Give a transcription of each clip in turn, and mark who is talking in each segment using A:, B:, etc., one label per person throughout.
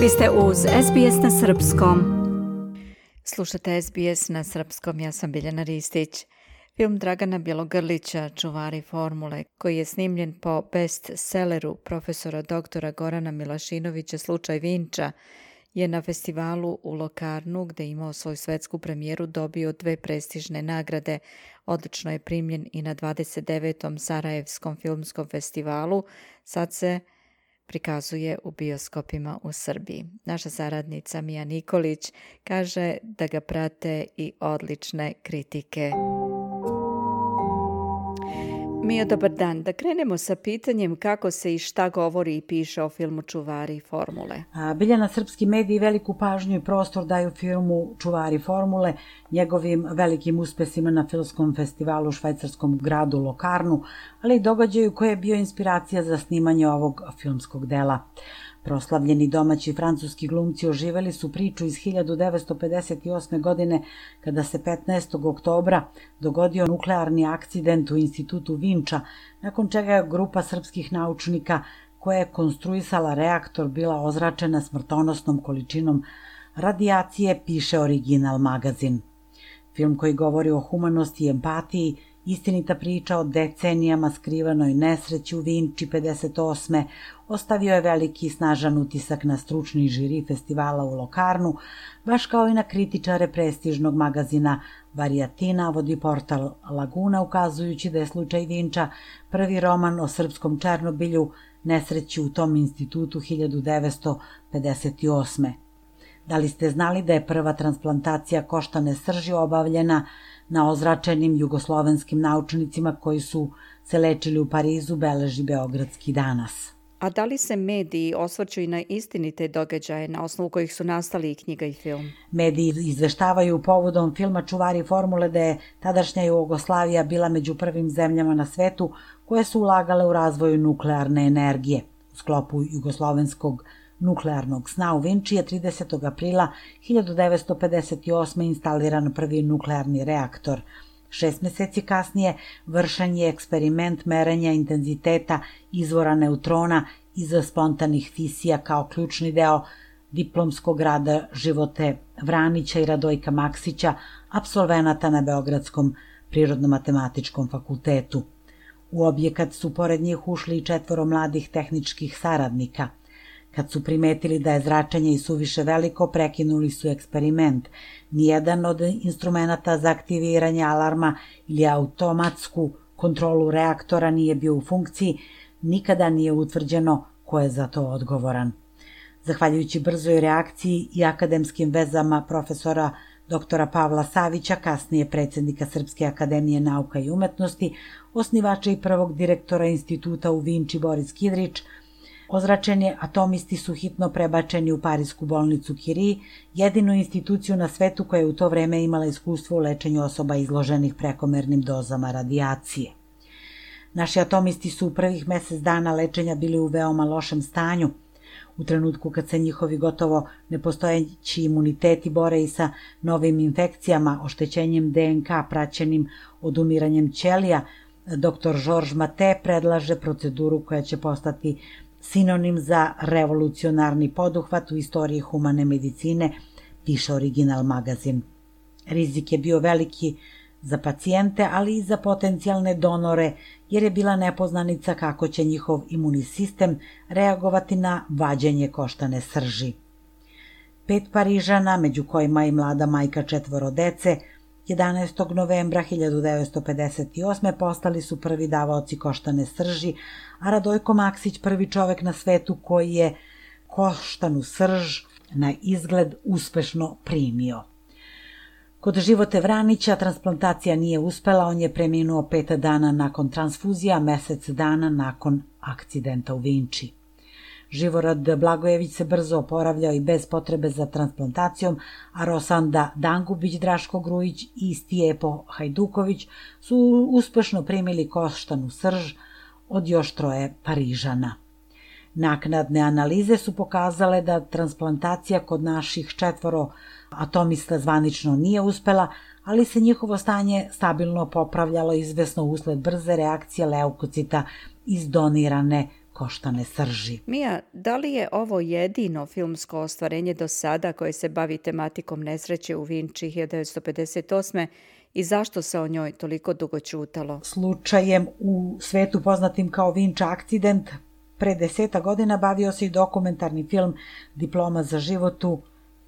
A: Vi ste uz SBS na Srpskom. Slušate SBS na Srpskom, ja sam Biljana Ristić. Film Dragana Bjelogrlića, Čuvari formule, koji je snimljen po bestselleru profesora doktora Gorana Milašinovića Slučaj Vinča, je na festivalu u Lokarnu, gde je imao svoju svetsku premijeru, dobio dve prestižne nagrade. Odlično je primljen i na 29. Sarajevskom filmskom festivalu. Sad se prikazuje u bioskopima u Srbiji. Naša saradnica Mija Nikolić kaže da ga prate i odlične kritike. Mio, dobar dan. Da krenemo sa pitanjem kako se i šta govori i piše o filmu Čuvari formule.
B: Biljana srpski mediji veliku pažnju i prostor daju filmu Čuvari formule, njegovim velikim uspesima na filmskom festivalu u švajcarskom gradu Lokarnu, ali i događaju koje je bio inspiracija za snimanje ovog filmskog dela. Proslavljeni domaći francuski glumci oživeli su priču iz 1958. godine kada se 15. oktobra dogodio nuklearni akcident u institutu Vinča, nakon čega je grupa srpskih naučnika koja je konstruisala reaktor bila ozračena smrtonosnom količinom radijacije, piše original magazin. Film koji govori o humanosti i empatiji Istinita priča o decenijama skrivanoj nesreći u Vinči 58. ostavio je veliki i snažan utisak na stručni žiri festivala u Lokarnu, baš kao i na kritičare prestižnog magazina Varijatina, vodi portal Laguna, ukazujući da je slučaj Vinča prvi roman o srpskom Černobilju, nesreći u tom institutu 1958. Da li ste znali da je prva transplantacija koštane srži obavljena na ozračenim jugoslovenskim naučnicima koji su se lečili u Parizu, beleži Beogradski danas.
A: A da li se mediji osvrću i na istinite događaje na osnovu kojih su nastali i knjiga i film?
B: Mediji izveštavaju povodom filma Čuvari formule da je tadašnja Jugoslavija bila među prvim zemljama na svetu koje su ulagale u razvoju nuklearne energije. U sklopu jugoslovenskog nuklearnog sna u Vinči je 30. aprila 1958. instaliran prvi nuklearni reaktor. Šest meseci kasnije vršen je eksperiment merenja intenziteta izvora neutrona iz spontanih fisija kao ključni deo diplomskog rada Živote Vranića i Radojka Maksića, absolvenata na Beogradskom prirodno-matematičkom fakultetu. U objekat su pored njih ušli i četvoro mladih tehničkih saradnika – Kad su primetili da je zračenje i suviše veliko, prekinuli su eksperiment. Nijedan od instrumenta za aktiviranje alarma ili automatsku kontrolu reaktora nije bio u funkciji, nikada nije utvrđeno ko je za to odgovoran. Zahvaljujući brzoj reakciji i akademskim vezama profesora doktora Pavla Savića, kasnije predsednika Srpske akademije nauka i umetnosti, osnivača i prvog direktora instituta u Vinči Boris Kidrić, Ozračeni atomisti su hitno prebačeni u Parisku bolnicu Curie, jedinu instituciju na svetu koja je u to vreme imala iskustvo u lečenju osoba izloženih prekomernim dozama radijacije. Naši atomisti su u prvih mesec dana lečenja bili u veoma lošem stanju, u trenutku kad se njihovi gotovo nepostojeći imuniteti bore i sa novim infekcijama, oštećenjem DNK praćenim odumiranjem ćelija, dr. Georges Mate predlaže proceduru koja će postati sinonim za revolucionarni poduhvat u istoriji humane medicine, piše original magazin. Rizik je bio veliki za pacijente, ali i za potencijalne donore, jer je bila nepoznanica kako će njihov imuni sistem reagovati na vađenje koštane srži. Pet Parižana, među kojima i mlada majka četvoro dece, 11. novembra 1958. postali su prvi davaoci koštane srži, a Radojko Maksić prvi čovek na svetu koji je koštanu srž na izgled uspešno primio. Kod Živote Vranića transplantacija nije uspela, on je preminuo pet dana nakon transfuzija, mesec dana nakon akcidenta u Vinči. Živorad Blagojević se brzo oporavljao i bez potrebe za transplantacijom, a Rosanda Dangubić, Draško Grujić i Stijepo Hajduković su uspešno primili koštanu srž od još troje Parižana. Naknadne analize su pokazale da transplantacija kod naših četvoro atomista zvanično nije uspela, ali se njihovo stanje stabilno popravljalo izvesno usled brze reakcije leukocita iz donirane koštane srži.
A: Mija, da li je ovo jedino filmsko ostvarenje do sada koje se bavi tematikom nesreće u Vinči 1958 i zašto se o njoj toliko dugo čutalo?
B: Slučajem u svetu poznatim kao Vinča akcident, pre deseta godina bavio se i dokumentarni film Diploma za životu,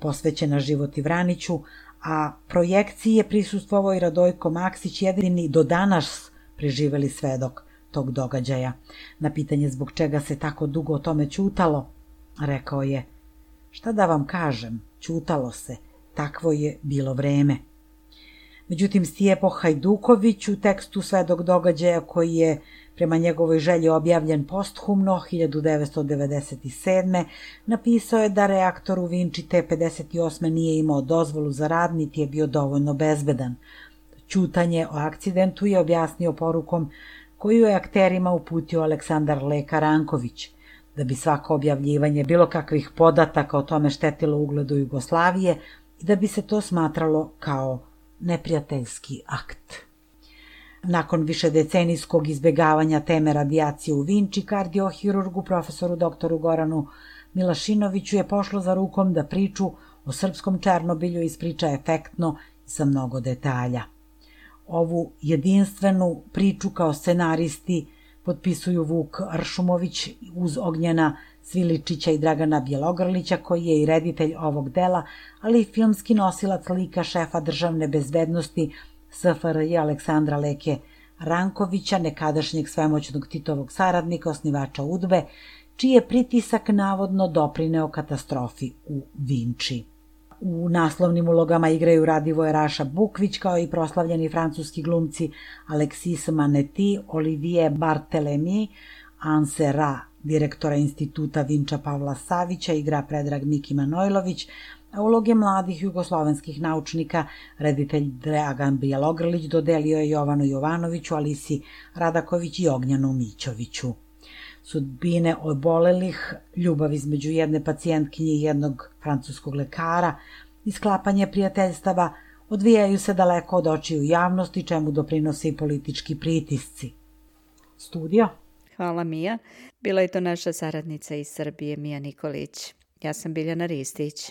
B: posvećena životi Vraniću, a projekciji je prisustvovao i Radojko Maksić, jedini do danas preživeli svedok tog događaja. Na pitanje zbog čega se tako dugo o tome čutalo, rekao je, šta da vam kažem, čutalo se, takvo je bilo vreme. Međutim, Stijepo Hajduković u tekstu svedog događaja koji je prema njegovoj želji objavljen posthumno 1997. napisao je da reaktor u Vinči T-58 nije imao dozvolu za rad niti je bio dovoljno bezbedan. Ćutanje o akcidentu je objasnio porukom koju je akterima uputio Aleksandar Leka Ranković. Da bi svako objavljivanje bilo kakvih podataka o tome štetilo ugledu Jugoslavije i da bi se to smatralo kao neprijateljski akt. Nakon višedecenijskog izbegavanja teme radijacije u Vinči, kardiohirurgu profesoru doktoru Goranu Milašinoviću je pošlo za rukom da priču o srpskom Černobilju ispriča efektno i sa mnogo detalja. Ovu jedinstvenu priču kao scenaristi potpisuju Vuk Ršumović uz Ognjena Sviličića i Dragana Bjelogrlića, koji je i reditelj ovog dela, ali i filmski nosilac lika šefa državne bezbednosti SFRJ Aleksandra Leke Rankovića, nekadašnjeg svemoćnog Titovog saradnika, osnivača Udbe, čiji je pritisak navodno doprineo katastrofi u Vinči. U naslovnim ulogama igraju Radivoje Raša Bukvić kao i proslavljeni francuski glumci Alexis Maneti, Olivier Barthelemy, Anse Ra, direktora instituta Vinča Pavla Savića, igra Predrag Miki Manojlović, a uloge mladih jugoslovenskih naučnika reditelj Dragan Bjelogrlić dodelio je Jovanu Jovanoviću, Alisi Radaković i Ognjanu Mićoviću. Sudbine obolelih, ljubav između jedne pacijentkinje i jednog francuskog lekara i sklapanje prijateljstava odvijaju se daleko od očiju javnosti, čemu doprinose i politički pritisci. Studio.
A: Hvala Mija. Bila je to naša saradnica iz Srbije, Mija Nikolić. Ja sam Biljana Ristić.